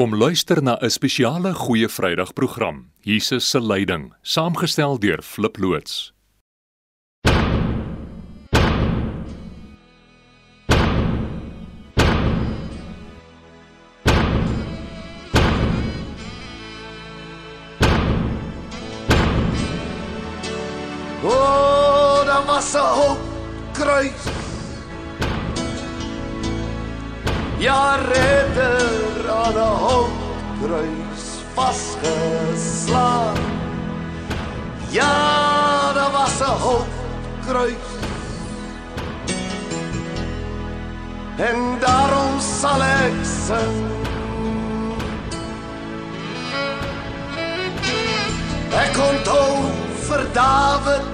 Kom luister na 'n spesiale Goeie Vrydag program, Jesus se lyding, saamgestel deur Flip loods. O, oh, daar was 'n hoop kruis. Ja, redder kruis vasgeslaan. Ja, daar was 'n hoop kruis. En daarom sal ek sing. Ek kon toe vir Dawid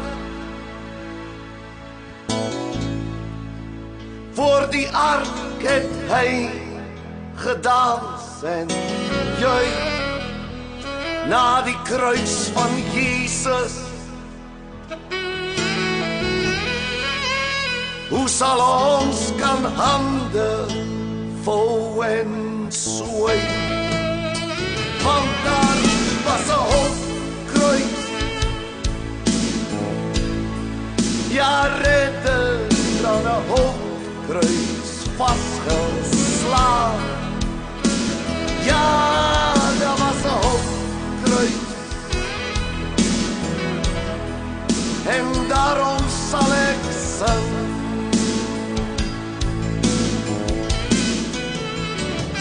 voor die ark het hy gedans en jy na die kruis van Jesus. Hoe sal ons kan hande vol en swai Want daar was 'n hoop kruis Ja redder dan 'n hoop kruis vasgeslaan Ja En daarom sal ek sing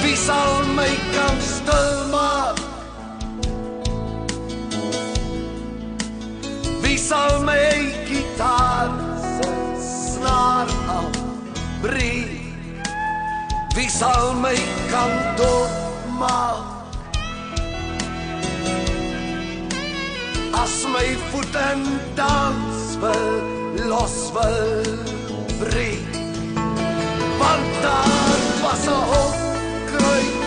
Wie sal my kan stil maak? Wie sal my gitaar se snaar afbreek? Wie sal my kan doodmaak? My voet en dans wil los wil breek Want daar was 'n hoop kruis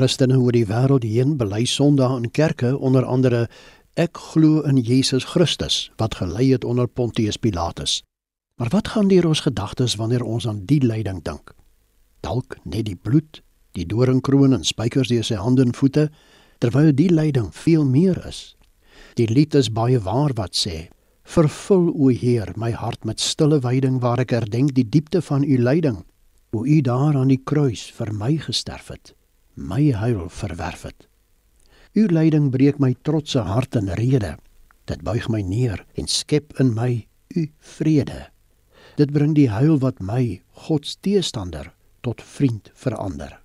Christene oor die wêreld heen bely Sondag in kerke onder andere ek glo in Jesus Christus wat gelei het onder Pontius Pilatus. Maar wat gaan deur ons gedagtes wanneer ons aan die lyding dink? Dalk net die bloed, die doringkroon en spykers deur sy hande en voete, terwyl die lyding veel meer is. Die lied is baie waar wat sê: Vervul o Heer my hart met stille wyding waar ek herdenk die diepte van u lyding, hoe u daar aan die kruis vir my gesterf het my huil verwerf het. U lyding breek my trotse hart en rede. Dit buig my neer en skep in my u vrede. Dit bring die huil wat my God se teestander tot vriend verander.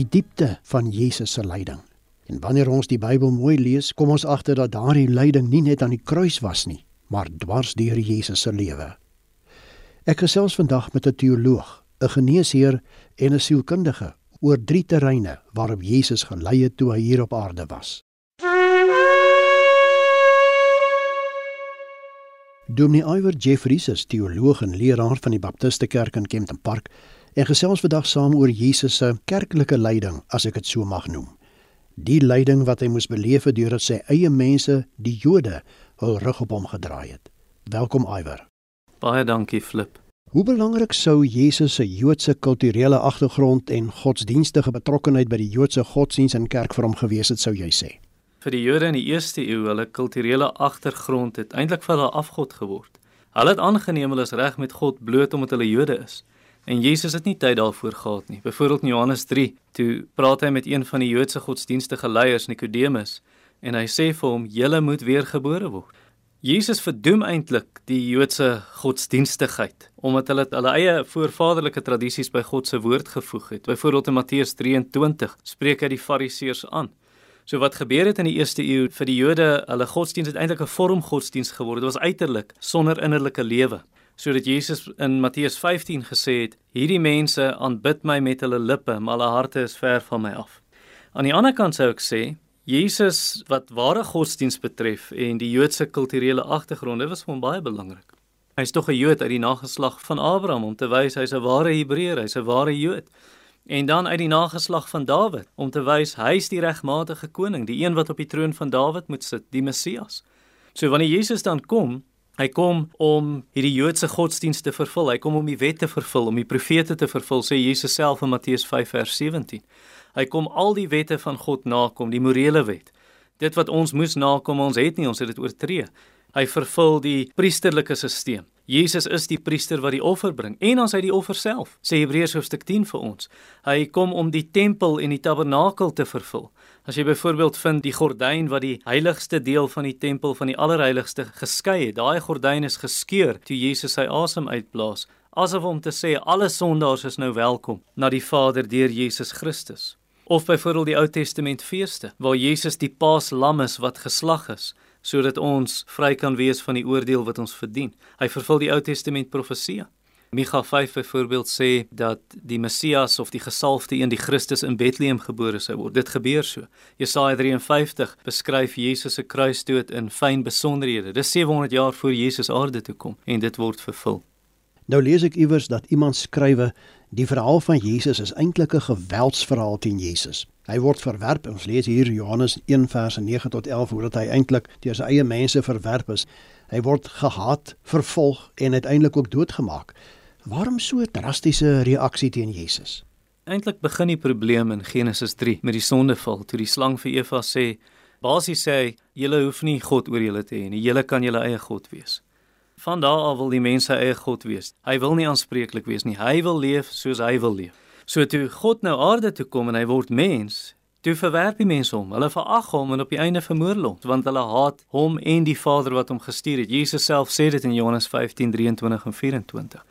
Die diepte van Jesus se lyding. En wanneer ons die Bybel mooi lees, kom ons agter dat daardie lyding nie net aan die kruis was nie, maar dwars deur Jesus se lewe. Ek gesels vandag met 'n teoloog, 'n geneesheer en 'n sielkundige oor drie terreine waarop Jesus gelei het toe hy hier op aarde was. Dominee Iwer Jeffries is teoloog en leraar van die Baptiste Kerk in Kempton Park en gesels vandag saam oor Jesus se kerklike lyding, as ek dit so mag noem. Die lyding wat hy moes beleef het deurdat sy eie mense, die Jode, hul rug op hom gedraai het. Welkom Iwer. Baie dankie Flip. Hoe belangrik sou Jesus se Joodse kulturele agtergrond en godsdienstige betrokkenheid by die Joodse godsdiens en kerk vir hom gewees het, sou jy sê? Vir die Jode in die 1ste eeu, hulle kulturele agtergrond het eintlik vir hulle afgod geword. Hulle het aangeneem hulle is reg met God bloot omdat hulle Jode is. En Jesus het nie tyd daarvoor gehad nie. Byvoorbeeld in Johannes 3, toe praat hy met een van die Joodse godsdienstige leiers Nikodemus en hy sê vir hom: "Julle moet weergebore word." Jesus verdoem eintlik die Joodse godsdienstigheid omdat hulle hulle eie voorvaderlike tradisies by God se woord gevoeg het. Byvoorbeeld in Matteus 23 spreek hy die Fariseërs aan. So wat gebeur het in die eerste eeu vir die Jode, hulle godsdiens het eintlik 'n vorm godsdiens geword. Dit was uiterlik sonder innerlike lewe sodat Jesus in Matteus 15 gesê het: Hierdie mense aanbid my met hulle lippe, maar hulle harte is ver van my af. Aan die ander kant sou ek sê, Jesus wat ware godsdiens betref en die Joodse kulturele agtergronde was vir hom baie belangrik. Hy's tog 'n Jood uit die nageslag van Abraham om te wys hy's 'n ware Hebreër, hy's 'n ware Jood. En dan uit die nageslag van Dawid om te wys hy's die regmatige koning, die een wat op die troon van Dawid moet sit, die Messias. So wanneer Jesus dan kom, Hy kom om hierdie Joodse godsdienst te vervul. Hy kom om die wet te vervul, om die profete te vervul, sê Jesus self in Matteus 5 vers 17. Hy kom al die wette van God nakom, die morele wet. Dit wat ons moes nakom, ons het nie, ons het dit oortree. Hy vervul die priesterlike stelsel. Jesus is die priester wat die offer bring en ons hy die offer self. Sê Hebreërs hoofstuk 10 vir ons. Hy kom om die tempel en die tabernakel te vervul. As jy byvoorbeeld vind die gordyn wat die heiligste deel van die tempel van die allerheiligste geskei het, daai gordyn is geskeur toe Jesus sy asem uitblaas, asof om te sê alle sondaars is nou welkom na die Vader deur Jesus Christus. Of byvoorbeeld die Ou Testament feeste waar Jesus die paaslam is wat geslag is sodat ons vry kan wees van die oordeel wat ons verdien. Hy vervul die Ou Testament profeseë. Micha 5 byvoorbeeld sê dat die Messias of die gesalfde een die Christus in Bethlehem gebore sou word. Dit gebeur so. Jesaja 53 beskryf Jesus se kruisdood in fyn besonderhede. Dis 700 jaar voor Jesus aarde toe kom en dit word vervul. Nou lees ek iewers dat iemand skrywe die verhaal van Jesus is eintlik 'n geweldsverhaal teen Jesus. Hy word verwerp. Ons lees hier Johannes 1 vers 9 tot 11 hoe dat hy eintlik deur sy eie mense verwerp is. Hy word gehaat, vervolg en uiteindelik ook doodgemaak. Waarom so 'n drastiese reaksie teen Jesus? Eintlik begin die probleem in Genesis 3 met die sondeval toe die slang vir Eva sê: "Basies sê hy, julle hoef nie God oor julle te hê nie. Julle kan julle eie God wees." Van daar af wil die mense eie God wees. Hy wil nie aanspreeklik wees nie. Hy wil leef soos hy wil leef. So toe God nou aarde toe kom en hy word mens, toe verwerp die mense hom. Hulle verag hom en op die einde vermoor hom want hulle haat hom en die Vader wat hom gestuur het. Jesus self sê dit in Johannes 15:23 en 24.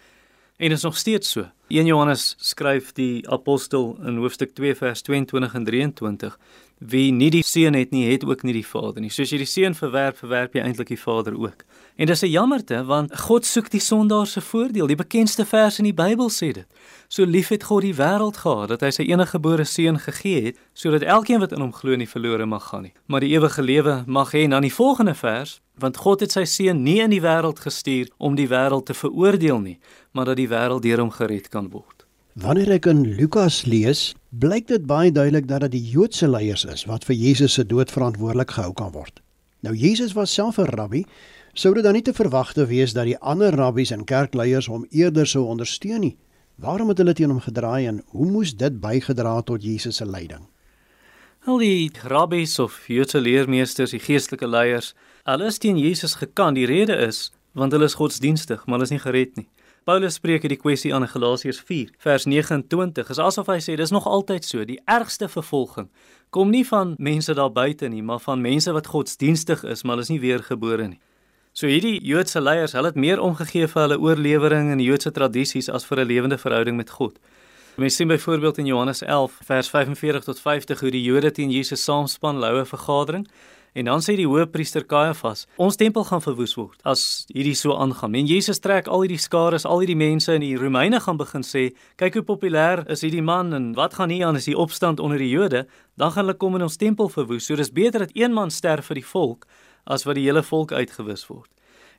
En is nog steeds so. 1 Johannes skryf die apostel in hoofstuk 2 vers 22 en 23 wie nie die seun het nie het ook nie die vader nie. Soos jy die seun verwerp, verwerp jy eintlik die vader ook. En dis 'n jammerte want God soek die sondaar se voordeel. Die bekendste vers in die Bybel sê dit. So lief het God die wêreld gehad dat hy sy eniggebore seun gegee het sodat elkeen wat in hom glo nie verlore mag gaan nie, maar die ewige lewe mag hê. Dan die volgende vers, want God het sy seun nie in die wêreld gestuur om die wêreld te veroordeel nie, maar dat die wêreld deur hom gered kan word. Wanneer ek in Lukas lees, blyk dit baie duidelik dat dit die Joodse leiers is wat vir Jesus se dood verantwoordelik gehou kan word. Nou Jesus was self 'n rabbi, sou dit dan nie te verwagte wees dat die ander rabbies en kerkleiers hom eerder sou ondersteun nie. Waarom het hulle teen hom gedraai en hoe moes dit bygedra tot Jesus se lyding? Al die rabbies of Joodse leermeesters, die geestelike leiers, hulle is teen Jesus gekant. Die rede is want hulle is godsdienstig, maar hulle is nie gered nie. Paulus spreek hierdie kwessie aan in Galasiërs 4 vers 29. Is asof hy sê dis nog altyd so, die ergste vervolging kom nie van mense daar buite nie, maar van mense wat godsdienstig is, maar hulle is nie weergebore nie. So hierdie Joodse leiers, hulle het meer omgegee vir hulle oorlewering en Joodse tradisies as vir 'n lewende verhouding met God. Mens sien byvoorbeeld in Johannes 11 vers 45 tot 50 hoe die Jode teen Jesus saamspan loue vergadering En dan sê die hoofpriester Kajafas, ons tempel gaan verwoes word as hierdie so aangaan. En Jesus trek al hierdie skare, al hierdie mense en die Romeine gaan begin sê, kyk hoe populêr is hierdie man en wat gaan hier aan as die opstand onder die Jode, dan gaan hulle kom en ons tempel verwoes. So dis beter dat een man sterf vir die volk as wat die hele volk uitgewis word.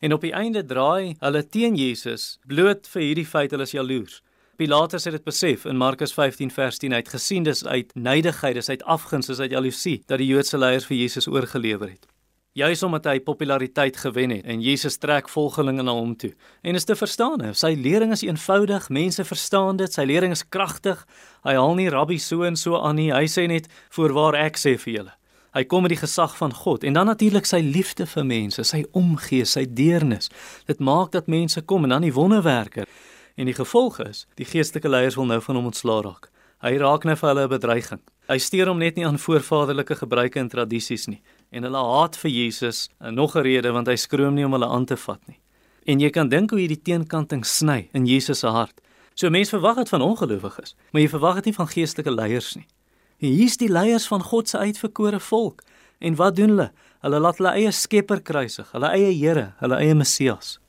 En op die einde draai hulle teen Jesus bloot vir hierdie feit hulle is jaloers. Pilatus het dit besef in Markus 15 vers 10 uit gesien dis uit nydigheid, dis uit afguns, dis uit jaloesie dat die Joodse leiers vir Jesus oorgelewer het. Juis omdat hy populariteit gewen het en Jesus trek volgelinge na hom toe. En is te verstaan, sy lering is eenvoudig, mense verstaan dit, sy lering is kragtig. Hy haal nie rabbi so en so aan nie, hy sê net voorwaar ek sê vir julle. Hy kom met die gesag van God en dan natuurlik sy liefde vir mense, sy omgee, sy deernis. Dit maak dat mense kom en dan die wonderwerker. En die gevolg is, die geestelike leiers wil nou van hom ontslaa raak. Hy raak nou vir hulle 'n bedreiging. Hy steur hom net nie aan voorvaderlike gebruike en tradisies nie en hulle haat vir Jesus en nog 'n rede want hy skroom nie om hulle aan te vat nie. En jy kan dink hoe hierdie teenkanting sny in Jesus se hart. So mense verwag dit van ongelowiges, maar jy verwag dit nie van geestelike leiers nie. Hier's die leiers van God se uitverkore volk. En wat doen hulle? Hulle laat hulle eie Skepper kruisig, hulle eie Here, hulle eie Messias.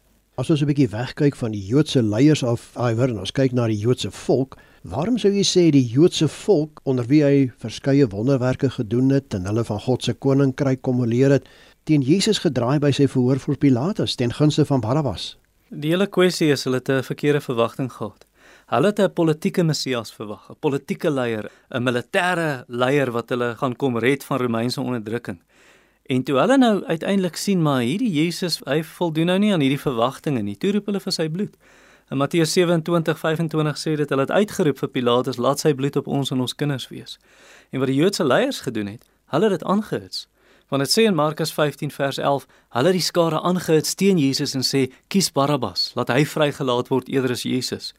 As ons 'n bietjie wegkyk van die Joodse leiers af, iwer en ons kyk na die Joodse volk, waarom sou jy sê die Joodse volk onder wie hy verskeie wonderwerke gedoen het en hulle van God se koninkryk kom leer het, teen Jesus gedraai by sy verhoor voor Pilatus ten gunste van Barabbas? Die hele kwessie is hulle 'n verkeerde verwagting gehad. Hulle het 'n politieke Messias verwag, 'n politieke leier, 'n militêre leier wat hulle gaan kom red van Romeinse onderdrukking. En toe hulle nou uiteindelik sien maar hierdie Jesus, hy voldoen nou nie aan hierdie verwagtinge nie. Toe roep hulle vir sy bloed. In Matteus 27:25 sê dit hulle het uitgeroep vir Pilatus, laat sy bloed op ons en ons kinders wees. En wat die Joodse leiers gedoen het, hulle het dit aangehits. Want dit sê in Markus 15 vers 11, hulle het die skare aangehits teen Jesus en sê, "Kies Barabbas, laat hy vrygelaat word eerder as Jesus."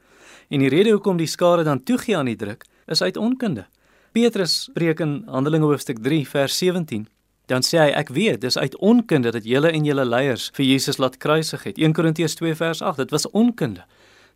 En die rede hoekom die skare dan toegee aan die druk is uit onkunde. Petrus preek in Handelinge hoofstuk 3 vers 17. Dan sê hy ek weet dis uit onkunde dat julle en julle leiers vir Jesus laat kruisig het. 1 Korintiërs 2 vers 8. Dit was onkunde.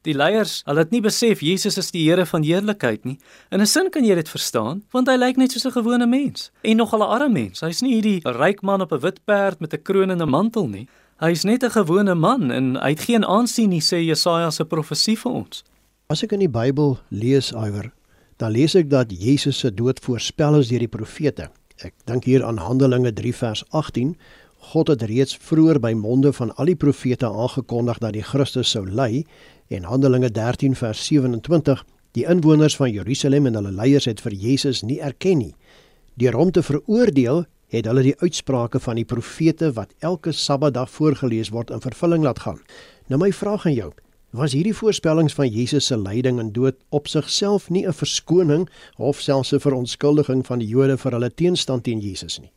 Die leiers, hulle het nie besef Jesus is die Here van heerlikheid nie. In 'n sin kan jy dit verstaan, want hy lyk net soos 'n gewone mens en nog 'n arme mens. Hy's nie hierdie ryk man op 'n wit perd met 'n kroon en 'n mantel nie. Hy's net 'n gewone man en hy het geen aansien nie, sê Jesaja se profesie vir ons. As ek in die Bybel lees iwer, dan lees ek dat Jesus se dood voorspel is deur die profete. Ek dink hier aan Handelinge 3 vers 18. God het reeds vroeër by monde van al die profete aangekondig dat die Christus sou ly en Handelinge 13 vers 27 die inwoners van Jerusalem en hulle leiers het vir Jesus nie erken nie. Deur hom te veroordeel het hulle die uitsprake van die profete wat elke Sabbatdag voorgeles word in vervulling laat gaan. Nou my vraag aan jou, was hierdie voorspellings van Jesus se lyding en dood op sigself nie 'n verskoning of selfs 'n verontskuldiging van die Jode vir hulle teenstand teen Jesus nie.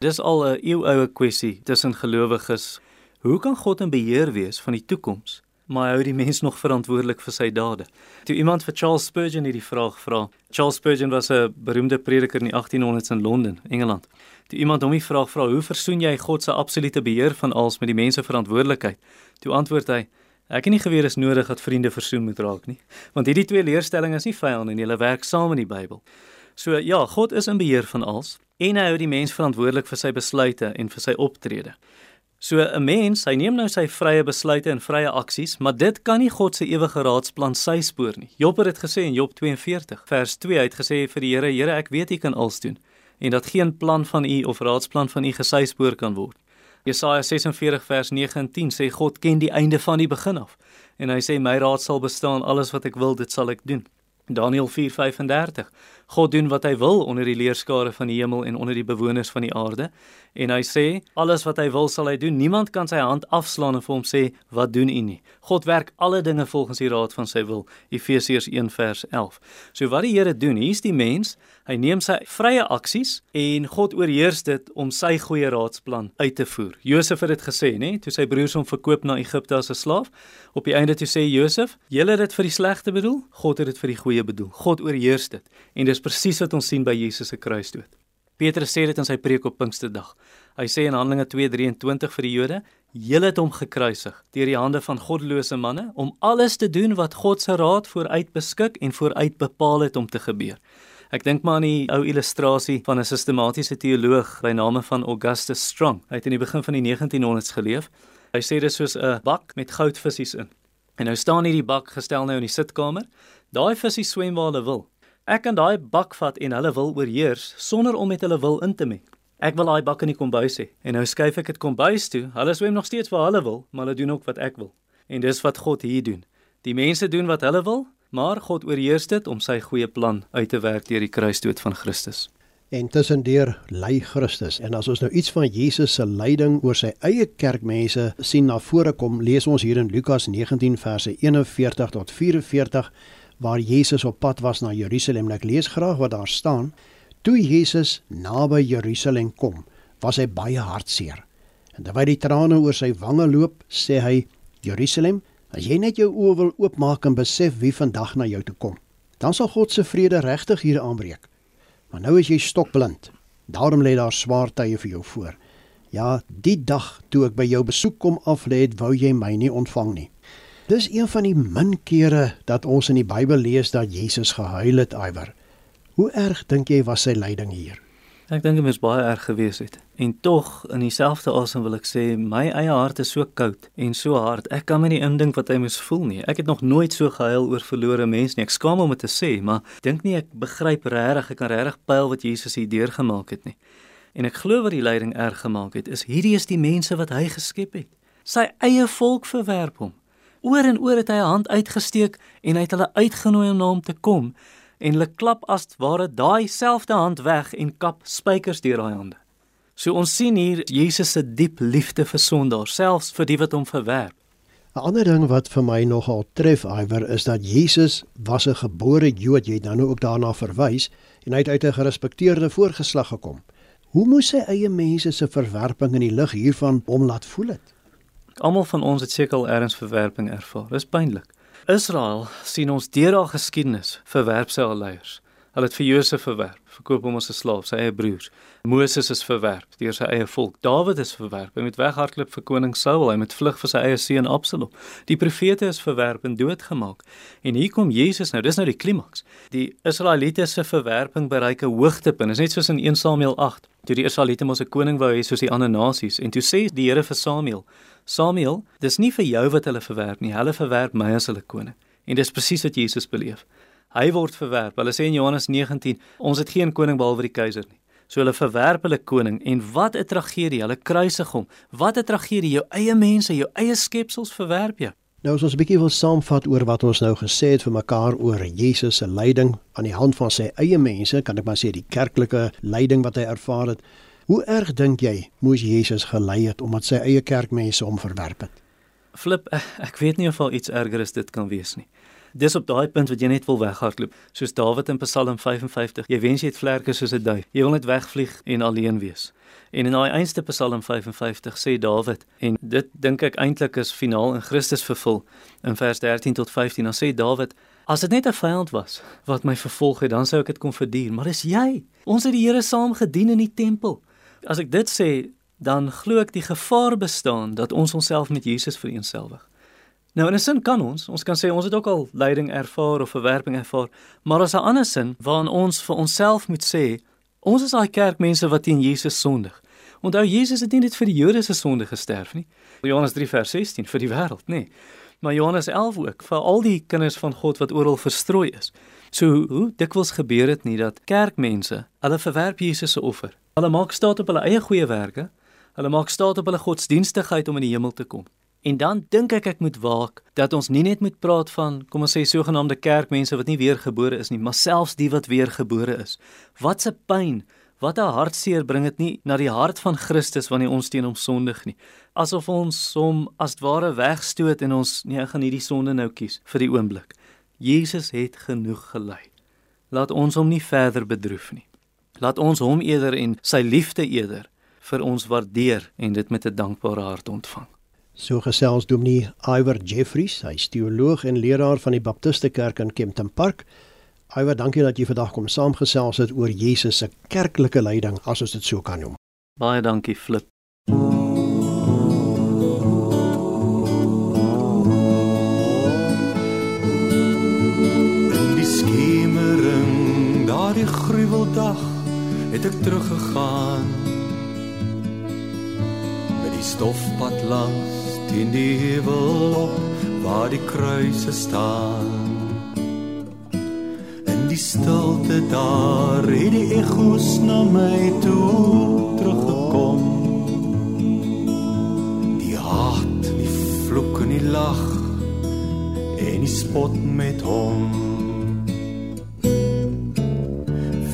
Dis al 'n eeuoue kwessie tussen gelowiges. Hoe kan God in beheer wees van die toekoms, maar hou die mens nog verantwoordelik vir sy dade? Toe iemand vir Charles Spurgeon hierdie vraag vra. Charles Spurgeon was 'n beroemde prediker in die 1800s in Londen, Engeland. Toe iemand hom die vraag vra, "Hoe versoen jy God se absolute beheer van alles met die mens se verantwoordelikheid?" Toe antwoord hy, Ek het nie geweet is nodig dat vriende versoen moet raak nie, want hierdie twee leerstellings is nie vyande nie, hulle werk saam in die Bybel. So ja, God is in beheer van alles en hy hou die mens verantwoordelik vir sy besluite en vir sy optrede. So 'n mens, hy neem nou sy vrye besluite en vrye aksies, maar dit kan nie God se ewige raadsplan sy spoor nie. Job het dit gesê in Job 42 vers 2 hy het gesê vir die Here, Here, ek weet U kan alles doen en dat geen plan van U of raadsplan van U gesy spoor kan word. Jesaja 46 vers 9 en 10 sê God ken die einde van die begin af. En hy sê my raad sal bestaan, alles wat ek wil, dit sal ek doen. Daniël 4:35 God doen wat hy wil onder die leerskare van die hemel en onder die bewoners van die aarde. En hy sê alles wat hy wil sal hy doen. Niemand kan sy hand afslaan en vir hom sê wat doen u nie. God werk alle dinge volgens die raad van sy wil. Efesiërs 1:11. So wat die Here doen, hier's die mens, hy neem sy vrye aksies en God oorheers dit om sy goeie raadsplan uit te voer. Josef het dit gesê, nê, toe sy broers hom verkoop na Egipte as 'n slaaf. Op die einde toe sê Josef, "Julle het dit vir die slegte bedoel, God het dit vir die goeie bedoel. God oorheers dit." En dis presies wat ons sien by Jesus se kruisdood. Petrus sê dit in sy preek op Pinksterdag. Hy sê in Handelinge 2:23 vir die Jode: "Julle het hom gekruisig deur die hande van goddelose manne om alles te doen wat God se raad vooruit beskik en vooruit bepaal het om te gebeur." Ek dink maar aan die ou illustrasie van 'n sistematiese teoloog by name van Augustus Strong. Hy het in die begin van die 1900s geleef. Hy sê dit soos 'n bak met goudvisse in. En nou staan hierdie bak gestel nou in die sitkamer. Daai visse swem waar hulle wil. Ek kan daai bak vat en hulle wil oorheers sonder om met hulle wil in te meng. Ek wil daai bak in die kombuis hê en nou skuif ek dit kombuis toe. Hulle swem nog steeds waar hulle wil, maar hulle doen ook wat ek wil. En dis wat God hier doen. Die mense doen wat hulle wil, maar God oorheers dit om sy goeie plan uit te werk deur die kruisdood van Christus. En tussendeur ly Christus. En as ons nou iets van Jesus se lyding oor sy eie kerkmense sien na vore kom, lees ons hier in Lukas 19 verse 41 tot 44 waar Jesus op pad was na Jerusalem. Ek lees graag wat daar staan. Toe Jesus naby Jerusalem kom, was hy baie hartseer. En terwyl die trane oor sy wange loop, sê hy: "Jerusalem, as jy net jou oë wil oopmaak en besef wie vandag na jou toe kom, dan sal God se vrede regtig hier aanbreek. Maar nou is jy stokblind. Daarom lê daar swaar tye vir jou voor. Ja, die dag toe ek by jou besoek kom aflê het, wou jy my nie ontvang nie." Dis een van die min kere dat ons in die Bybel lees dat Jesus gehuil het, Iwer. Hoe erg dink jy was sy lyding hier? Ek dink dit moes baie erg gewees het. En tog in dieselfde asem wil ek sê my eie hart is so koud en so hard. Ek kan my nie indink wat hy moes voel nie. Ek het nog nooit so gehuil oor verlore mense nie. Ek skaam om dit te sê, maar dink nie ek begryp regtig, ek kan regtig pyl wat Jesus hier deurgemaak het nie. En ek glo wat die lyding erg gemaak het, is hierdie is die mense wat hy geskep het. Sy eie volk verwerp hom. Oor en oor het hy 'n hand uitgesteek en hy het hulle uitgenooi om na hom te kom en hulle klap as ware daai selfde hand weg en kap spykers deur daai hande. So ons sien hier Jesus se diep liefde vir sondaar, selfs vir die wat hom verwerp. 'n Ander ding wat vir my nogal tref, Iwer, is dat Jesus was 'n gebore Jood, jy het nou ook daarna verwys, en hy het uit 'n gerespekteerde voorgeslag gekom. Hoe moes sy eie mense se verwerping in die lig hiervan hom laat voel het? Almal van ons het seker al erns verwerping ervaar. Dis pynlik. Israel sien ons deur haar geskiedenis verwerp sy al leiers. Hulle het vir Josef verwerp, verkoop hom as 'n slaaf, sy eie broers. Moses is verwerp deur sy eie volk. Dawid is verwerp. Hy moet weghardloop vir koning Saul, hy moet vlug vir sy eie seun Absalom. Die profete is verwerp en doodgemaak. En hier kom Jesus nou, dis nou die klimaks. Die Israeliete se verwerping bereik 'n hoogtepunt. Dit is net soos in 1 Samuel 8, toe die Israeliete mos 'n koning wou hê soos die ander nasies en toe sê die Here vir Samuel: Samuel, dis nie vir jou wat hulle verwerp nie, hulle verwerp my as hulle koning. En dis presies wat Jesus beleef. Hy word verwerp. Hulle sê in Johannes 19, ons het geen koning behalwe die keiser nie. So hulle verwerp hulle koning en wat 'n tragedie, hulle kruisig hom. Wat 'n tragedie, jou eie mense, jou eie skepsels verwerp jy. Nou as ons 'n bietjie wil saamvat oor wat ons nou gesê het vir mekaar oor Jesus se lyding aan die hand van sy eie mense, kan ek maar sê die kerklike lyding wat hy ervaar het. Hoe erg dink jy moes Jesus gelei het omdat sy eie kerkmense hom verwerp het? Flip, ek weet nie of al iets erger as dit kan wees nie. Dis op daai punt wat jy net wil weghardloop, soos Dawid in Psalm 55. Jy wens jy het vlerke soos 'n duif. Jy wil net wegvlieg en alleen wees. En in daai einste Psalm 55 sê Dawid en dit dink ek eintlik is finaal in Christus vervul in vers 13 tot 15. Dan sê Dawid: As dit net 'n vyand was wat my vervolg het, dan sou ek dit kon verduur, maar dis jy. Ons het die Here saam gedien in die tempel. As ek dit sê, dan glo ek die gevaar bestaan dat ons onsself met Jesus vereensgewig. Nou in 'n sin kan ons, ons kan sê ons het ook al lyding ervaar of verwerping ervaar, maar as 'n ander sin waarin ons vir onsself moet sê, ons is daai kerkmense wat teen Jesus sondig. Onthou Jesus het nie net vir die Jode se sonde gesterf nie. Johannes 3 vers 16 vir die wêreld, nê. Maar Johannes 11 ook vir al die kinders van God wat oral verstrooi is. So hoe dikwels gebeur dit nie dat kerkmense, hulle verwerp Jesus se offer. Hulle maak staat op hulle eie goeie werke. Hulle maak staat op hulle godsdienstigheid om in die hemel te kom. En dan dink ek ek moet waak dat ons nie net moet praat van kom ons sê sogenaamde kerkmense wat nie weergebore is nie, maar selfs die wat weergebore is. Wat 'n pyn, wat 'n hartseer bring dit nie na die hart van Christus wanneer ons teen hom sondig nie. Asof ons hom as ware wegstoot en ons nee, ek gaan hierdie sonde nou kies vir die oomblik. Jesus het genoeg gelei. Laat ons hom nie verder bedroef nie. Laat ons hom eerder en sy liefde eerder vir ons waardeer en dit met 'n dankbare hart ontvang. So gesels Dominee Iwer Jeffries, hy is teoloog en leraar van die Baptiste Kerk in Kempton Park. Iwer, dankie dat jy vandag kom saamgesels het oor Jesus se kerklike leiding, as ons dit so kan noem. Baie dankie Flip. In die skemering, daardie gruweldag, het ek teruggegaan. Met die stofpad langs teen die heuwel op waar die kruise staan. In die stilte daar het die ekos na my toe teruggekom. Die haat, die vloek en die lag en die spot met hom.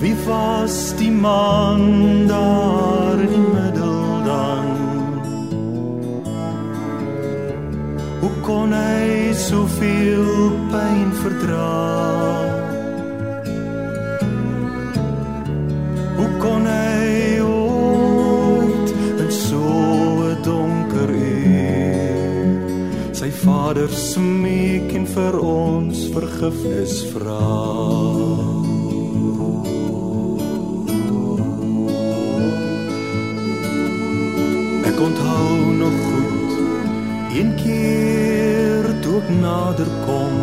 Wie was die maan daar in die middel dan? Hoe kon hy soveel pyn verdra? Hoe kon hy ooit in so 'n donker uur sy Vader smeek en vir ons vergifnis vra? Ek onthou nog goed. Een keer toe ek nader kom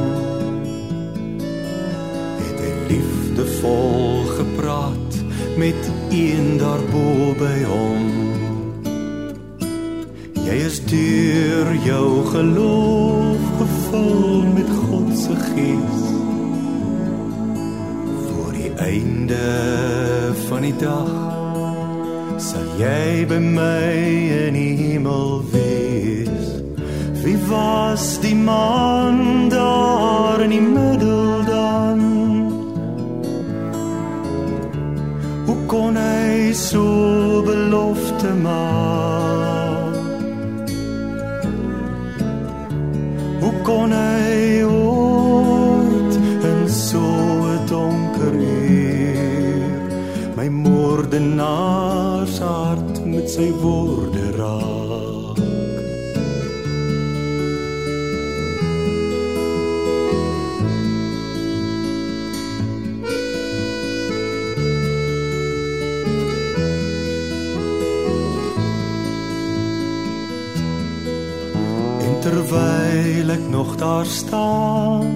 het hy liefdevol gepraat met een daarbo by hom. Jy is deur jou geloof gevul met God se gees. Voor die einde van die dag sal jy by my in die hemel wees? Wie was die man daar in die middel dan? Hoe kon hy so belofte maak? Hoe kon hy ooit in so 'n donker uur my moordenaar se hart met sy woorde raak En terwyl ek nog daar staan,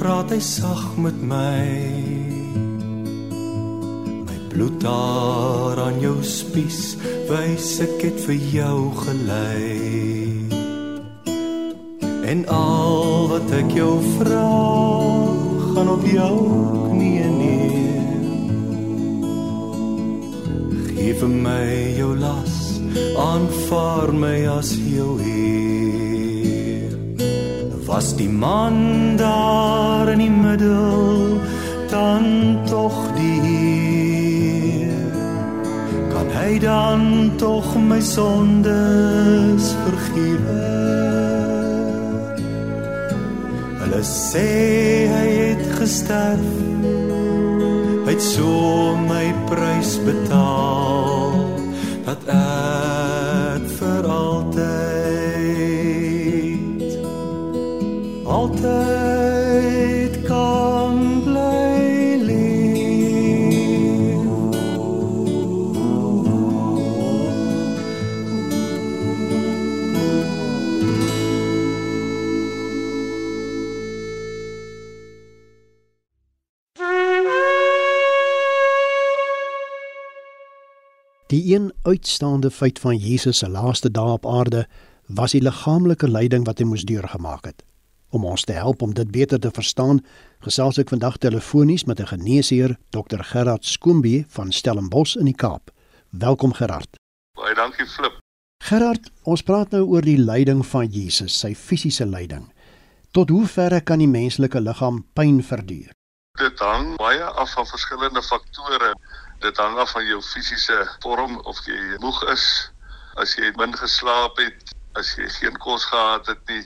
praat hy sag met my. Bloed daar aan jou spies, wys ek het vir jou gelei. En al wat ek jou vra, gaan op jou knieë neer. Geef vir my jou las, aanvaar my as jou Heer. Was die man daar in die middel dan tog hy dan tog my sondes vergewe? Hulle sê hy het gesterf. Hy het so my prys betaal dat ek vir altyd altyd uitstaande feit van Jesus se laaste dae op aarde was die liggaamlike lyding wat hy moes deurgemaak het. Om ons te help om dit beter te verstaan, gesels ek vandag telefonies met 'n geneesheer, Dr Gerard Skoombie van Stellenbosch in die Kaap. Welkom Gerard. Baie dankie Flip. Gerard, ons praat nou oor die lyding van Jesus, sy fisiese lyding. Tot hoe ver kan die menslike liggaam pyn verduur? Dit hang baie af van verskillende faktore. Dit hang af van jou fisiese vorm of jy moeg is, as jy min geslaap het, as jy geen kos gehad het nie,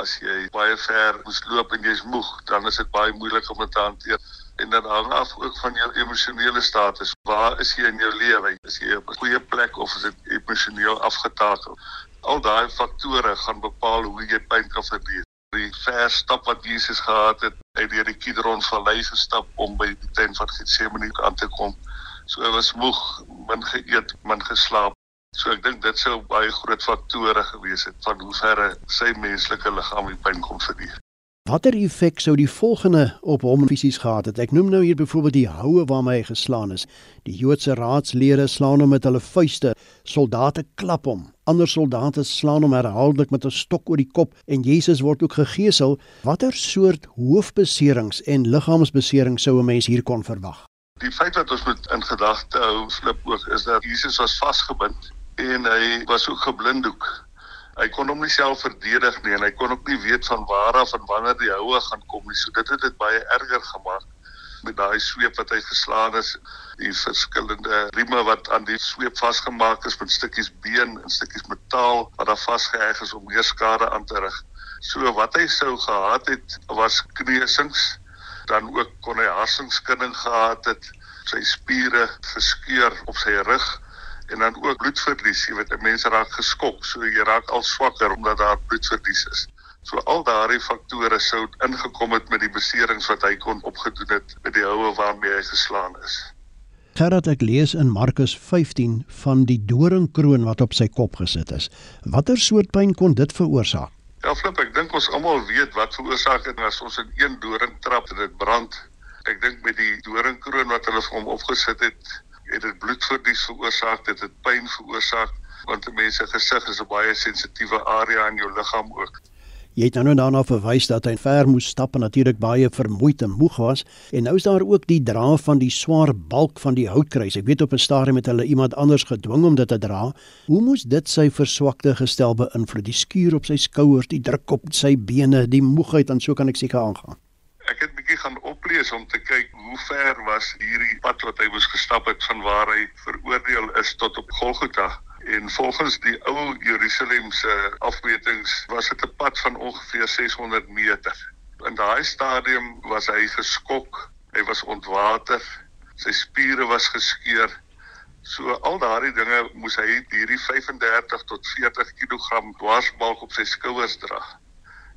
as jy baie ver moes loop en jy's moeg, dan is dit baie moeilik om dit te hanteer. En dit hang af ook van jou emosionele status. Waar is jy in jou lewe? Is jy op 'n goeie plek of is dit emosioneel afgetakel? Al daai faktore gaan bepaal hoe jy pyn kan verduur. Die ver stap wat Jesus gehad het, uit deur die Kidron vallei gestap om by die tent van Getsemane aan te kom. So hy was moeg, min geëet, min geslaap. So ek dink dit sou baie groot faktore gewees het van hoe ver sy menslike liggaam die pyn kon verduur. Watter effek sou die volgende op hom fisies gehad het? Ek noem nou hier byvoorbeeld die houe waarmee hy geslaan is. Die Joodse raadslede slaan hom met hulle vuiste, soldate klap hom. Ander soldate slaan hom herhaaldelik met 'n stok oor die kop en Jesus word ook gegeesel. Watter soort hoofbeserings en liggaamsbeserings sou 'n mens hier kon verwag? Die feit wat ons moet in gedagte hou flip ook is dat Jesus was vasgebind en hy was ook geblinddoek. Hy kon hom nie self verdedig nie en hy kon ook nie weet van waar af en wanneer die houe gaan kom nie. So dit het dit baie erger gemaak met daai sweep wat hy geslaan is, die verskillende rieme wat aan die sweep vasgemaak is met stukkies been en stukkies metaal wat daar vasgeheg is om meer skade aan te rig. So wat hy sou gehad het was kneusings, dan ook kon hy harsingskinning gehad het, sy spiere geskeur op sy rug en dan ook bloedverlies, jy weet, mense raak geskok, so jy raak al swakker omdat daar bloedverlies is. So al daardie faktore sou ingekom het met die beserings wat hy kon opgedoen het met die houe waarmee hy geslaan is. Gerard ek lees in Markus 15 van die doringkroon wat op sy kop gesit is. Watter soort pyn kon dit veroorsaak? Ja, flip, ek dink ons almal weet wat veroorsaak dit as ons in een doring trap en dit brand. Ek dink met die doringkroon wat hulle vir hom opgesit het, het dit bloedverlies veroorsaak, dit het pyn veroorsaak want 'n mens se gesig is 'n baie sensitiewe area in jou liggaam ook. Jy het nou daarna verwys dat hy ver moes stap en natuurlik baie vermoeid en moeg was en nou is daar ook die dra van die swaar balk van die houtkruis. Ek weet op 'n stadium het hulle iemand anders gedwing om dit te dra. Hoe moes dit sy verswakte gestel beïnvloed? Die skuur op sy skouers, die druk op sy bene, die moegheid en so kan ek seker aangaan. Ek het bietjie gaan oplees om te kyk hoe ver was hierdie pad wat hy moes gestap het van waar hy veroordeel is tot op Golgotha. En volgens die ou Jerusalemse afmetings was dit 'n pad van ongeveer 600 meter. In daai stadium was hy geskok, hy was ontwater, sy spiere was geskeur. So al daardie dinge moes hy hierdie 35 tot 40 kg dwarsbalk op sy skouers dra.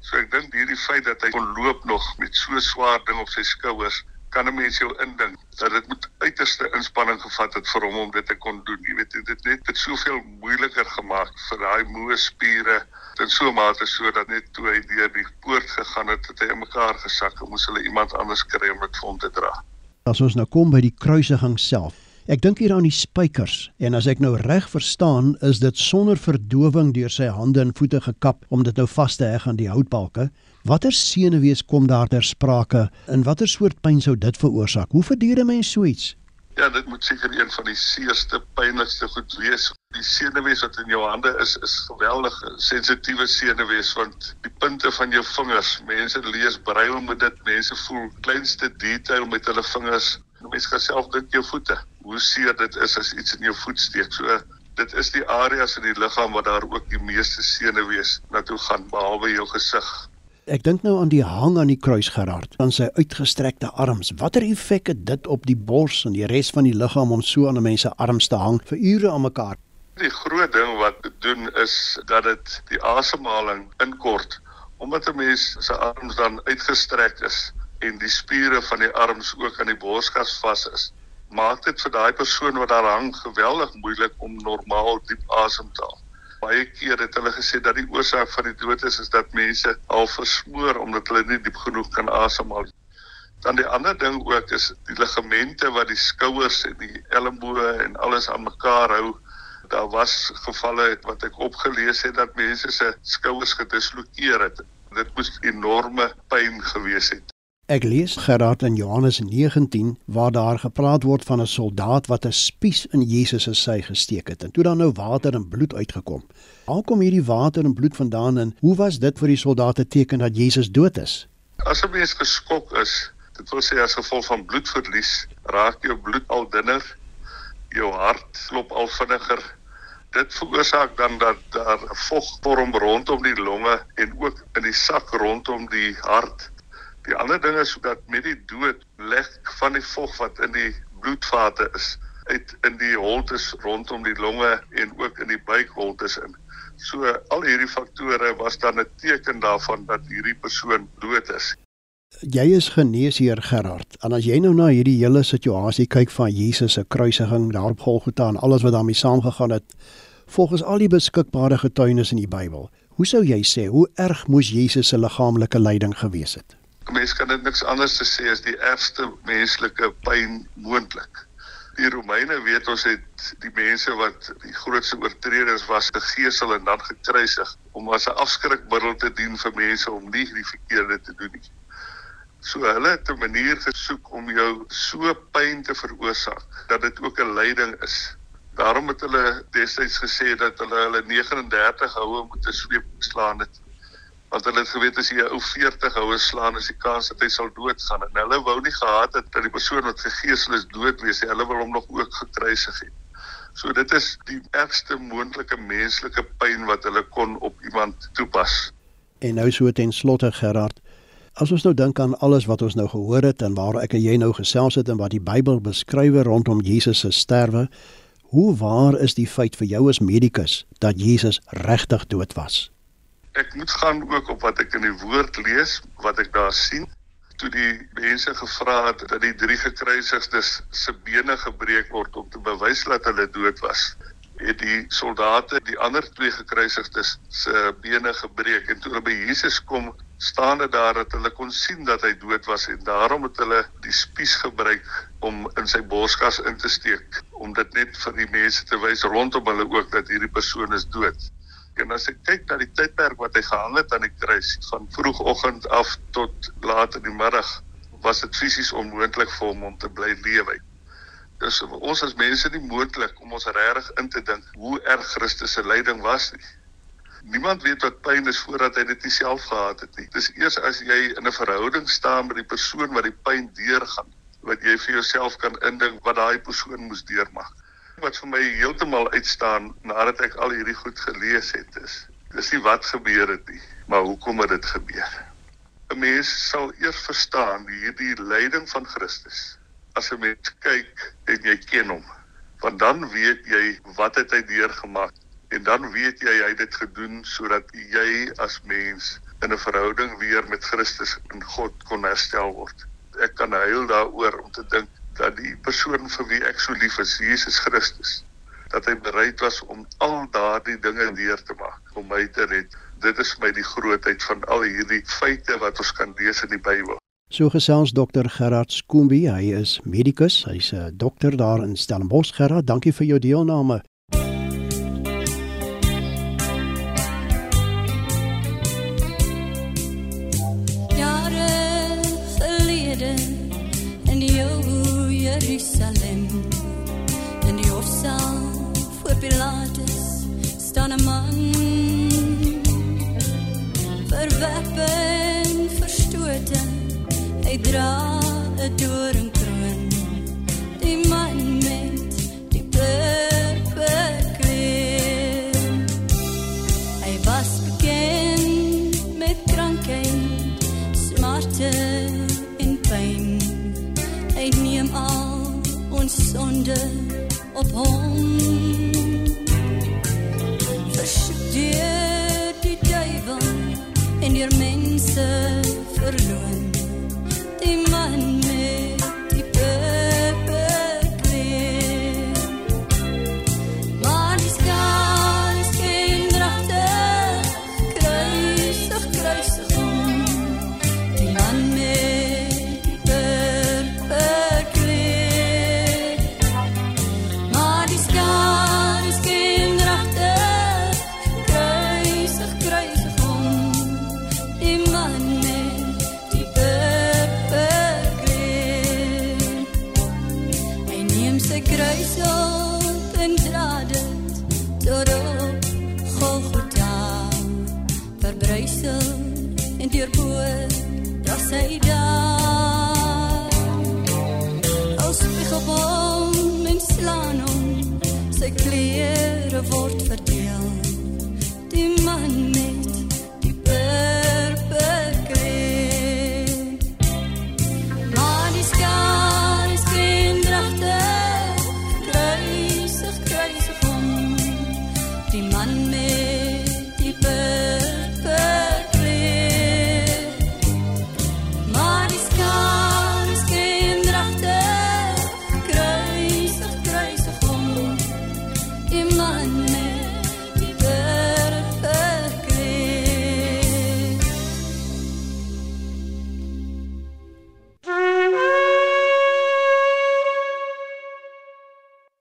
So ek dink hierdie feit dat hy kon loop nog met so swaar ding op sy skouers kan 'n mens jou indink dat dit moet uiterste inspanning gevat het vir hom om dit te kon doen. Jy weet dit het dit soveel moeiliker gemaak vir daai moe spiere in so 'n mate sodat net toe hy deur die poort gegaan het, het hy in mekaar gesak en moes hulle iemand anders kry om dit vir hom te dra. As ons nou kom by die kruisiging self. Ek dink hier aan die spykers en as ek nou reg verstaan, is dit sonder verdowing deur sy hande en voete gekap om dit nou vas te heg aan die houtbalke. Watter senuwees kom daar ter sprake en watter soort pyn sou dit veroorsaak? Hoe verduur 'n mens so iets? Ja, dit moet seker een van die seerste, pynlikste goed wees. Die senuwees wat in jou hande is, is geweldig sensitiewe senuwees want die punte van jou vingers, mense lees brail met dit, mense voel kleinste detail met hulle vingers. Mense kan self dink jou voete. Hoe seer dit is as iets in jou voet steek. So dit is die areas in die liggaam waar daar ook die meeste senuwees na toe gaan behalwe jou gesig. Ek dink nou aan die hang aan die kruis Gerard, aan sy uitgestrekte arms. Watter effek het dit op die bors en die res van die liggaam om so aan 'n mens se arms te hang vir ure aan mekaar? Die groot ding wat dit doen is dat dit die asemhaling inkort omdat 'n mens se arms dan uitgestrek is en die spiere van die arms ook aan die borskas vas is. Maak dit vir daai persoon wat daar hang geweldig moeilik om normaal diep asem te haal baie keer het hulle gesê dat die oorsaak van die dood is is dat mense al versmoor omdat hulle nie diep genoeg kan asemhaal. Dan die ander ding ook is die ligamente wat die skouers en die elmboë en alles aan mekaar hou. Daar was gevalle wat ek opgelees het dat mense se skouers gedislokeer het. Dit moes enorme pyn gewees het. Ek lees Gerard in Johannes 19 waar daar gepraat word van 'n soldaat wat 'n spies in Jesus se sy gesteek het en toe dan nou water en bloed uitgekom. Waar kom hierdie water en bloed vandaan en hoe was dit vir die soldate teken dat Jesus dood is? As 'n mens geskok is, dit wil sê as gevolg van bloedverlies, raak jou bloed al dunner, jou hart klop al vinniger. Dit veroorsaak dan dat daar vog vorm rondom die longe en ook in die sak rondom die hart Die ander ding is dat met die dood lek van die vog wat in die bloedvate is uit in die holtes rondom die longe en ook in die buikholtes in. So al hierdie faktore was dan 'n teken daarvan dat hierdie persoon dood is. Jy is genees hier Gerard. En as jy nou na hierdie hele situasie kyk van Jesus se kruisiging daar op Golgotha en alles wat daarmee saamgegaan het, volgens al die beskikbare getuienis in die Bybel, hoe sou jy sê hoe erg moes Jesus se liggaamlike lyding gewees het? Mens kan dit niks anders te sê as die ergste menslike pyn moontlik. Die Romeine weet ons het die mense wat die grootste oortreders was gegeesel en dan gekruisig om as 'n afskrikmiddel te dien vir mense om nie die verkeerde te doen nie. So hulle het 'n manier gesoek om jou so pyn te veroorsaak dat dit ook 'n lyding is. Daarom het hulle destyds gesê dat hulle hulle 39 houe moet sweep slaan het want hulle het geweet as jy 'n ou 40 houe slaan is die kans dat hy sal doodgaan. En hulle wou nie gehad het dat die persoon wat gegeesel is dood wees nie. Hulle wil hom nog ook gekruisig het so dit is die ergste moontlike menslike pyn wat hulle kon op iemand toepas. En nou so ten slotte Gerard as ons nou dink aan alles wat ons nou gehoor het en waar ek en jy nou gesels het en wat die Bybel beskryf rondom Jesus se sterwe hoe waar is die feit vir jou as medikus dat Jesus regtig dood was ek moet gaan ook op wat ek in die woord lees, wat ek daar sien. Toe die mense gevra het dat die drie gekruisigdes se bene gebreek word om te bewys dat hulle dood was, het die soldate die ander twee gekruisigdes se bene gebreek en toe hulle by Jesus kom staan dit daar dat hulle kon sien dat hy dood was en daarom het hulle die spies gebruik om in sy borskas in te steek om dit net vir die mense te wys rondom hulle ook dat hierdie persoon is dood. En as ek kyk na die tydperk wat hy gehang het aan die kruis van vroegoggend af tot laat in die middag was dit fisies onmoontlik vir hom om te bly lewe dis ons as mense nie moontlik om ons regtig in te dink hoe erg Christus se lyding was nie. Niemand weet wat pyn is voordat hy dit self gehad het nie. Dis eers as jy in 'n verhouding staan met die persoon wat die pyn deurgaan, wat jy vir jouself kan indink wat daai persoon moes deurmaak. Wat vir my heeltemal uitstaan nadat ek al hierdie goed gelees het is, dis nie wat gebeur het nie, maar hoekom het dit gebeur? 'n Mens sal eers verstaan hierdie lyding van Christus as 'n mens kyk en jy ken hom, want dan weet jy wat het hy deurgemaak en dan weet jy hy het dit gedoen sodat jy as mens in 'n verhouding weer met Christus in God kon herstel word. Ek kan huil daaroor om te dink dat die persoon vir wie ek so lief is, Jesus Christus, dat hy bereid was om al daardie dinge deur te maak om my te red. Dit is my die grootheid van al hierdie feite wat ons kan lees in die Bybel. So gesels dokter Gerard Skoombie, hy is medikus, hy's 'n dokter daar in Stellenbosch. Gerard, dankie vir jou deelname. Dra 'n doringkroon. Die man met die purperkleed. Hy was bekend met krankheid, smarte en pyn. Hy neem al ons sonde op hom. Versoek die duivel en die mense verloon.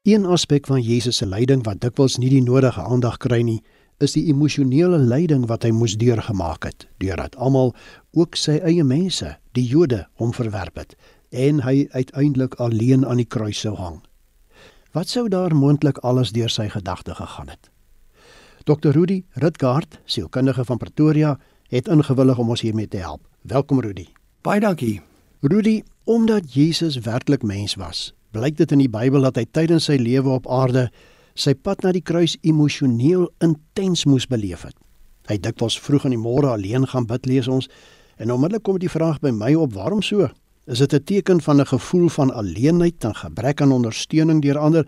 Een aspek van Jesus se lyding wat dikwels nie die nodige aandag kry nie, is die emosionele lyding wat hy moes deurgemaak het, deurdat almal, ook sy eie mense, die Jode, hom verwerp het en hy uiteindelik alleen aan die kruis sou hang. Wat sou daar moontlik alles deur sy gedagte gegaan het? Dr. Rudy Ritgaard, sielkundige van Pretoria, het ingewillig om ons hiermee te help. Welkom Rudy. Baie dankie. Rudy, omdat Jesus werklik mens was, blyk dit in die Bybel dat hy tydens sy lewe op aarde sy pad na die kruis emosioneel intens moes beleef het. Hy het dikwels vroeg in die môre alleen gaan bid lees ons en onmiddellik kom die vraag by my op waarom so? Is dit 'n teken van 'n gevoel van alleenheid en gebrek aan ondersteuning deur ander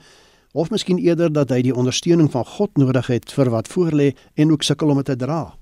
of miskien eerder dat hy die ondersteuning van God nodig het vir wat voorlê en ook sukkel om dit te dra?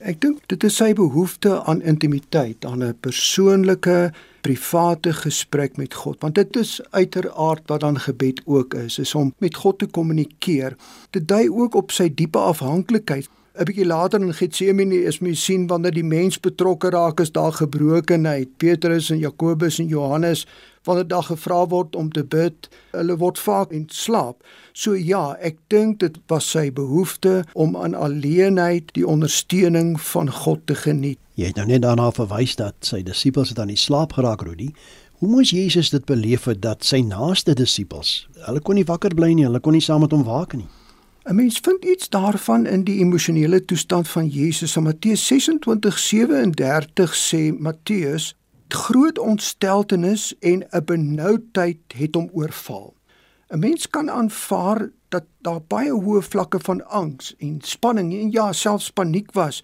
Ek dink dit is sy behoefte aan intimiteit, aan 'n persoonlike, private gesprek met God, want dit is uiteraard wat dan gebed ook is, is om met God te kommunikeer. Dit dui ook op sy diepe afhanklikheid 'n bietjie later in Getsemane is mens sien wanneer die mens betrokke raak is daar gebrokenheid. Petrus en Jakobus en Johannes wanneer daar gevra word om te bid, hulle word vaak in slaap. So ja, ek dink dit was sy behoefte om aan alleenheid die ondersteuning van God te geniet. Jy het nou net daarna verwys dat sy disippels het aan die slaap geraak, Rudy. Hoe moes Jesus dit beleef het dat sy naaste disippels, hulle kon nie wakker bly nie, hulle kon nie saam met hom waak nie. 'n Mens vind iets daarvan in die emosionele toestand van Jesus. In Matteus 26:37 sê Matteus: "Groot ontsteltenis en 'n benoudheid het hom oorval." 'n Mens kan aanvaar dat daar baie hoë vlakke van angs en spanning en ja, selfs paniek was.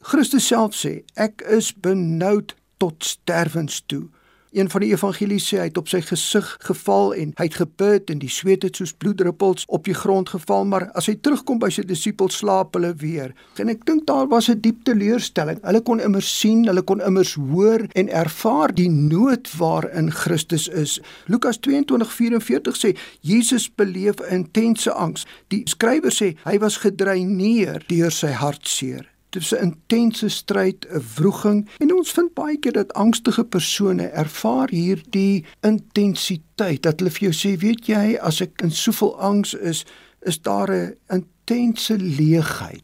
Christus self sê: "Ek is benoud tot sterwens toe." Een van die evangelies sê hy het op sy gesig geval en hy het gebid en die sweet het soos bloeddruppels op die grond geval, maar as hy terugkom by sy disippels slaap hulle weer. En ek dink daar was 'n diep teleurstelling. Hulle kon immers sien, hulle kon immers hoor en ervaar die nood waarin Christus is. Lukas 22:44 sê Jesus beleef intense angs. Die skrywer sê hy was gedreineer deur sy hartseer dis 'n intense stryd, 'n wroging en ons vind baie keer dat angstige persone ervaar hierdie intensiteit dat hulle vir jou sê, weet jy, as ek in soveel angs is, is daar 'n intense leegheid.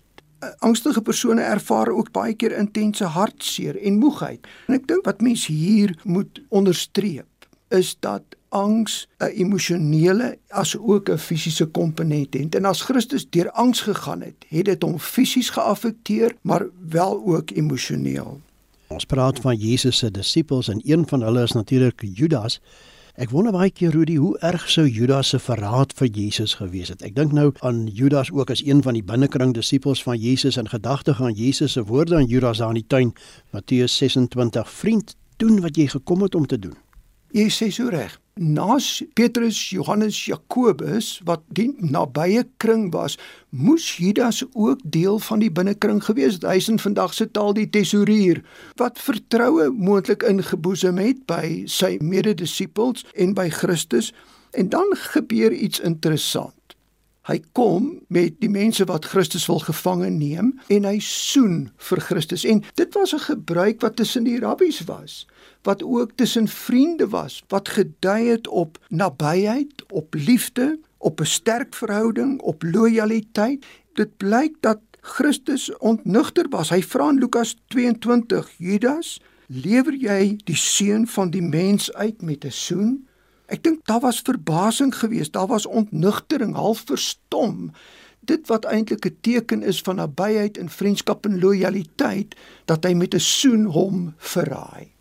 Angstige persone ervaar ook baie keer intense hartseer en moegheid. En ek dink wat mense hier moet onderstreep is dat angs 'n emosionele as ook 'n fisiese komponent het. En as Christus deur angs gegaan het, het dit hom fisies geaffekteer, maar wel ook emosioneel. Ons praat van Jesus se disippels en een van hulle is natuurlik Judas. Ek wonder baie keer Rudy, hoe erg sou Judas se verraad vir Jesus gewees het. Ek dink nou aan Judas ook as een van die binnekring disippels van Jesus en gedagte aan Jesus se woorde aan Judas daar in die tuin Matteus 26: "Vriend, doen wat jy gekom het om te doen." Jy sê so reg. Naas Petrus, Johannes, Jakobus wat die nabye kring was, moes Judas ook deel van die binnekring gewees het. Hy is in vandag se taal die tesourier wat vertroue moontlik ingeboesem het by sy mededisippels en by Christus. En dan gebeur iets interessant. Hy kom met die mense wat Christus wil gevange neem en hy soen vir Christus. En dit was 'n gebruik wat tussen die rabbies was wat ook tussen vriende was, wat gedui het op nabyheid, op liefde, op 'n sterk verhouding, op lojaliteit. Dit blyk dat Christus ontnugter was. Hy vra in Lukas 22: "Judas, lewer jy die seun van die mens uit met 'n soen?" Ek dink daar was verbasing geweest, daar was ontnugtering, half verstom. Dit wat eintlik 'n teken is van nabyheid en vriendskap en lojaliteit dat hy met 'n soen hom verraai.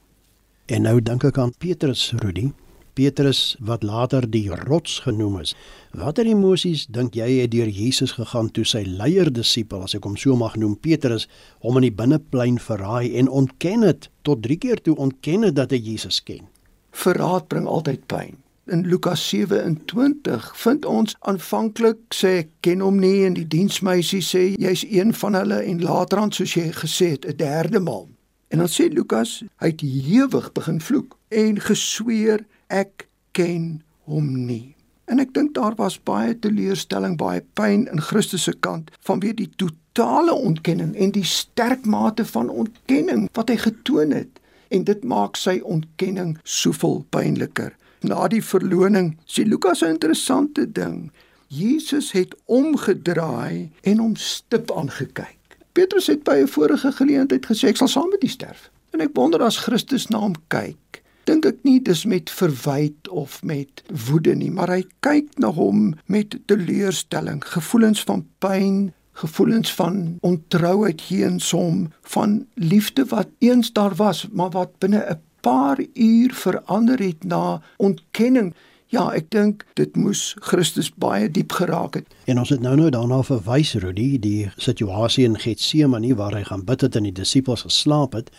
En nou dink ek aan Petrus Rudy. Petrus wat later die rots genoem is. Watter emosies dink jy het deur Jesus gegaan toe sy leier disipel, as ek hom so mag noem, Petrus, hom in die binneplein verraai en ontken het tot 3 keer toe ontken het dat hy Jesus ken? Verraad bring altyd pyn. In Lukas 27 vind ons aanvanklik sê ken hom nie en die diensmeisie sê jy's een van hulle en later aan soos jy gesê het 'n derde maal En dan sê Lukas, hy het hewig begin vloek en gesweer ek ken hom nie. En ek dink daar was baie teleurstelling, baie pyn in Christus se kant vanweë die totale ontkenning en die sterk mate van ontkenning wat hy getoon het. En dit maak sy ontkenning soveel pynliker. Na die verloning sê Lukas 'n interessante ding. Jesus het omgedraai en hom stip aangekyk. Petrus het by 'n vorige geleentheid gesê ek sal saam met u sterf. En ek wonder as Christus na hom kyk, dink ek nie dis met verwyd of met woede nie, maar hy kyk na hom met teleurstelling, gevoelens van pyn, gevoelens van ontrouheid teenoor hom, van liefde wat eens daar was, maar wat binne 'n paar uur verander het na ontkenning. Ja, ek dink dit moes Christus baie diep geraak het. En ons het nou nou daarna verwys Rudy, die situasie in Getsemane waar hy gaan bid het en die disippels geslaap het.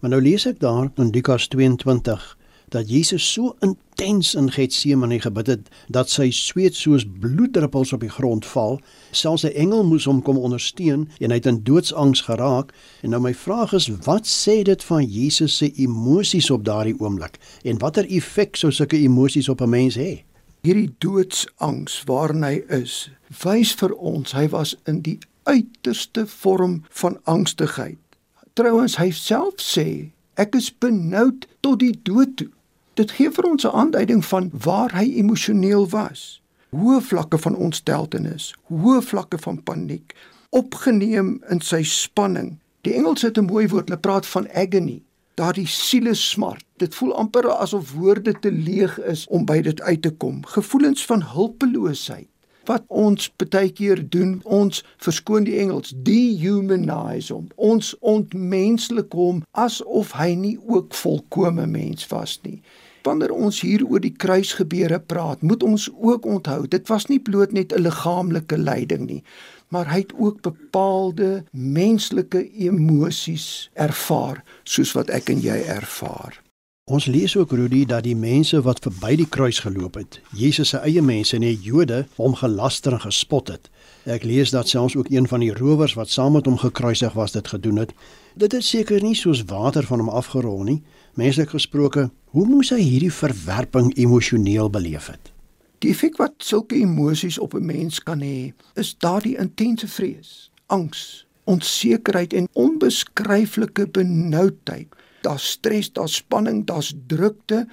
Maar nou lees ek daar in Lukas 22 dat Jesus so intens in Getsemane gebid het dat sy sweet soos bloeddruppels op die grond val. Selfs 'n engel moes hom kom ondersteun en hy het in doodsangs geraak. En nou my vraag is, wat sê dit van Jesus se emosies op daardie oomblik en watter effek sou sulke emosies op 'n mens hê? Hierdie doodsangs waarin hy is, wys vir ons hy was in die uiterste vorm van angstigheid. Trouwens hy self sê, ek is benoud tot die dood toe. Dit gee vir ons 'n aanduiding van waar hy emosioneel was. Hoë vlakke van ontsteltenis, hoë vlakke van paniek, opgeneem in sy spanning. Die Engels het 'n mooi woord, hulle praat van agony. Daardie sielesmart. Dit voel amper asof woorde te leeg is om by dit uit te kom. Gevoelens van hulpeloosheid wat ons baie keer doen, ons verskoon die Engels, dehumanize hom. Ons ontmenslik hom asof hy nie ook volkomme mens was nie. Wanneer ons hier oor die kruisgebeure praat, moet ons ook onthou, dit was nie bloot net 'n liggaamlike lyding nie, maar hy het ook bepaalde menslike emosies ervaar, soos wat ek en jy ervaar. Ons lees ook Rudy dat die mense wat verby die kruis geloop het, Jesus se eie mense en die Jode hom gelaster en gespot het. Ek lees dat selfs ook een van die rowers wat saam met hom gekruisig was dit gedoen het. Dit het seker nie soos water van hom afgerol nie. Menslik gesproke, hoe moes hy hierdie verwerping emosioneel beleef het? Die effek wat sulke emosies op 'n mens kan hê, is daardie intense vrees, angs, onsekerheid en onbeskryflike benoudheid daar's stres, daar's spanning, daar's drukte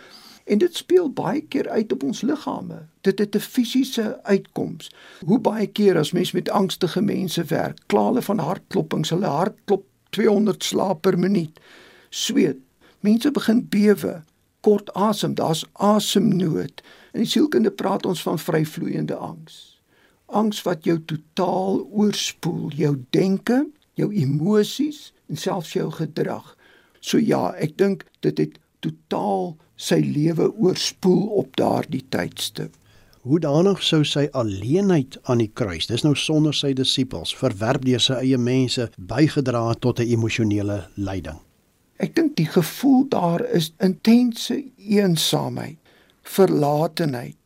en dit speel baie keer uit op ons liggame. Dit het 'n fisiese uitkoms. Hoe baie keer as mens met angstige mense werk, kla hulle van hartklopings, hulle hart klop 200 slag per minuut. Sweet. Mense begin bewe, kort asem, daar's asemnood. In die sielkunde praat ons van vryvloeiende angs. Angs wat jou totaal oorspoel, jou denke, jou emosies en selfs jou gedrag. So ja, ek dink dit het totaal sy lewe oorspoel op daardie tydstip. Hoe danig sou sy alleenheid aan die kruis, dis nou sonder sy disippels, verwerp deur sy eie mense bygedra tot 'n emosionele lyding. Ek dink die gevoel daar is intense eensaamheid, verlatenheid,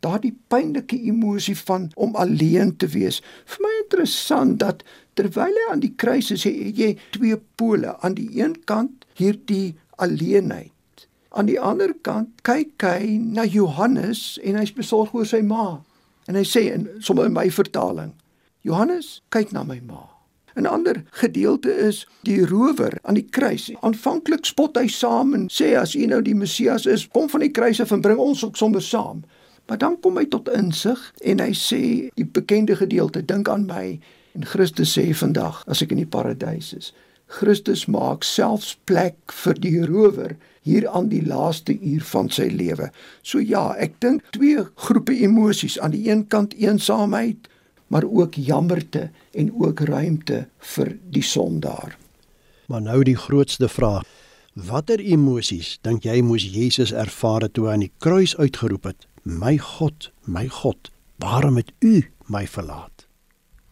daardie pynlike emosie van om alleen te wees. Vir my interessant dat terwyl hy aan die kruis is, hy jy twee pole. Aan die een kant hierdie alleenheid. Aan die ander kant kyk hy na Johannes en hy's besorg oor sy ma. En hy sê in sommer in my vertaling: Johannes, kyk na my ma. 'n Ander gedeelte is die rower aan die kruis. Aanvanklik spot hy saam en sê as u nou die Messias is, kom van die kruis af en bring ons ook sommer saam. Maar dan kom hy tot insig en hy sê die bekende gedeelte, dink aan my en Christus sê vandag as ek in die paradys is. Christus maak selfs plek vir die rower hier aan die laaste uur van sy lewe. So ja, ek dink twee groepe emosies, aan die een kant eensaamheid, maar ook jammerte en ook ruimte vir die sondaar. Maar nou die grootste vraag. Watter emosies dink jy moes Jesus ervaar toe hy aan die kruis uitgeroep het: "My God, my God, waarom het U my verlaat?"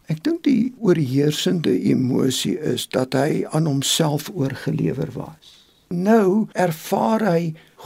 Ek dink die oorheersende emosie is dat hy aan homself oorgelewer was. Nou ervaar hy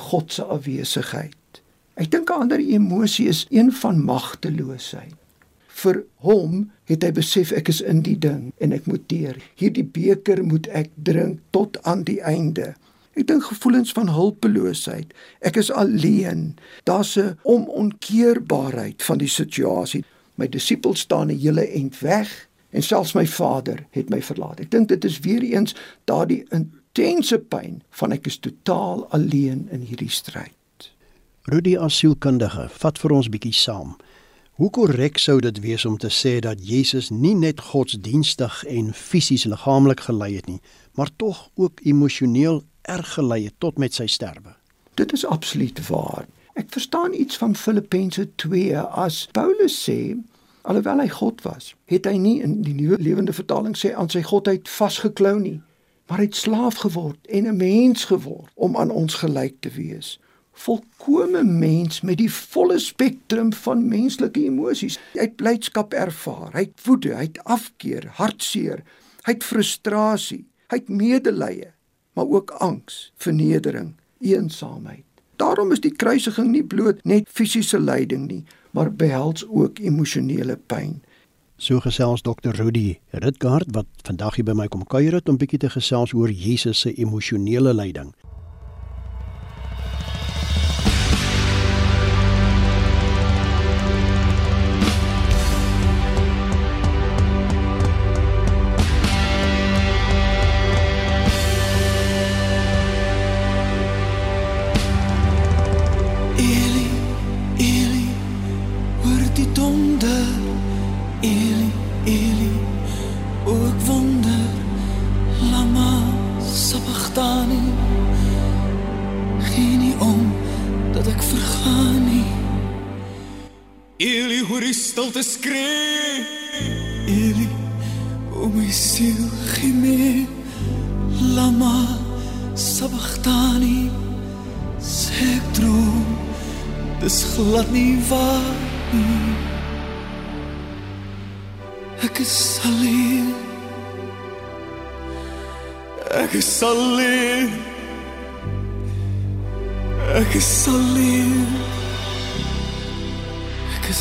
God se afwesigheid. Ek dink 'n ander emosie is een van magteloosheid. Vir hom het hy besef ek is in die ding en ek moet deur. Hierdie beker moet ek drink tot aan die einde. Ek dink gevoelens van hulpeloosheid. Ek is alleen. Daar's 'n onomkeerbaarheid van die situasie. My disippels staan 'n hele end weg en selfs my Vader het my verlaat. Ek dink dit is weer eens daardie intense pyn van ek is totaal alleen in hierdie stryd. Rudy asielkundige, vat vir ons bietjie saam. Hoe korrek sou dit wees om te sê dat Jesus nie net godsdienstig en fisies liggaamlik gelei het nie, maar tog ook emosioneel erg gelei het tot met sy sterwe. Dit is absoluut waar. Ek verstaan iets van Filippense 2 as Paulus sê alhoewel hy God was, het hy nie in die nuwe lewende vertaling sê aan sy godheid vasgeklou nie, maar hy het slaaf geword en 'n mens geword om aan ons gelyk te wees. Volkomme mens met die volle spektrum van menslike emosies. Hy het blydskap ervaar, hy het woede, hy het afkeer, hartseer, hy het frustrasie, hy het medelee, maar ook angs, vernedering, eensaamheid. Daarom is die kruisiging nie bloot net fisiese lyding nie, maar behels ook emosionele pyn. So gesels Dr. Rudy Ritgard wat vandag hier by my kom kuier het om bietjie te gesels oor Jesus se emosionele lyding. Eli, hoor die stilte skree. Eli, o my siel gee mee. Lama sabachthani. Sê droom, dis glad nie waar nie. Ek is alleen. Ek is alleen. Ek is alleen. Ek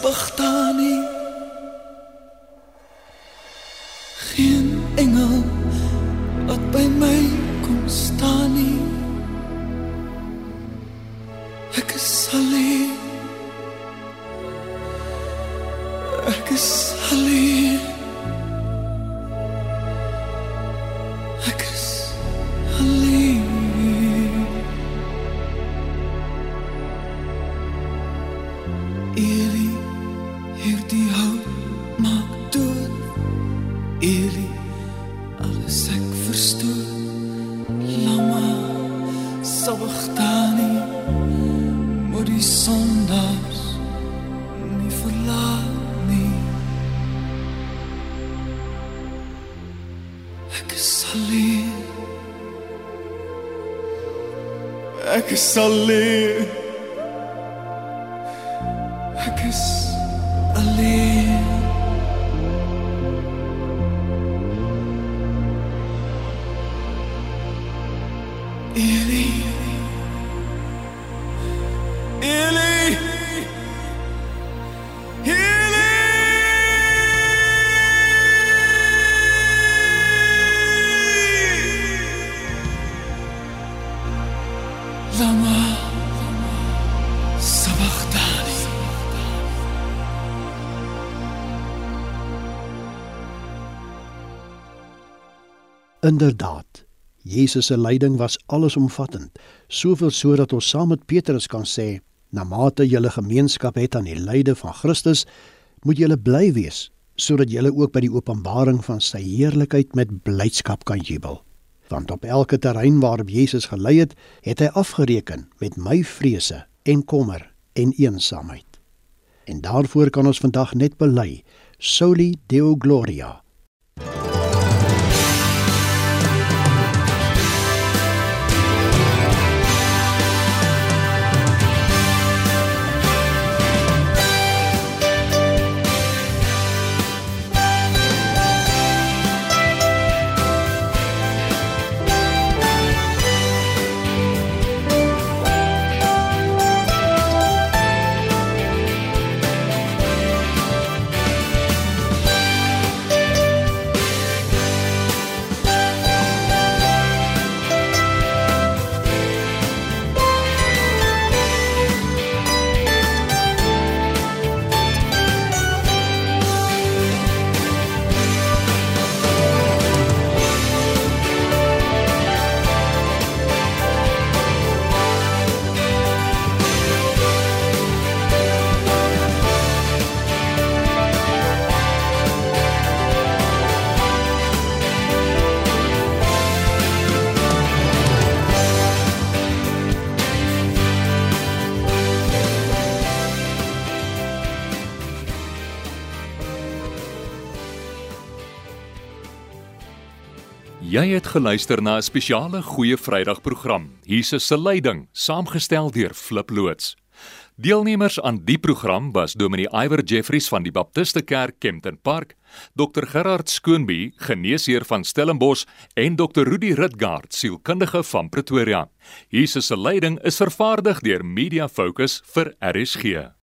sabachthani. Alles ek verstoot. Lama, sabachthani, moet die sondaars nie verlaat nie. Ek is alleen. Ek is alleen. Inderdaad, Jesus se lyding was allesomvattend, soveel so dat ons saam met Petrus kan sê, na mate julle gemeenskap het aan die lyde van Christus, moet julle bly wees, sodat julle ook by die openbaring van sy heerlikheid met blydskap kan jubel. Want op elke terrein waarop Jesus gelei het, het hy afgereken met my vrese en kommer en eensaamheid. En daarvoor kan ons vandag net bely, soli deo gloria. Jy het geluister na 'n spesiale Goeie Vrydag program. Jesus se leiding, saamgestel deur Flip loods. Deelnemers aan die program was Dominee Iwer Jeffries van die Baptiste Kerk Kempton Park, Dr Gerard Skoonby, geneesheer van Stellenbosch en Dr Rudy Ritgard, sielkundige van Pretoria. Jesus se leiding is vervaardig deur Media Focus vir RSG.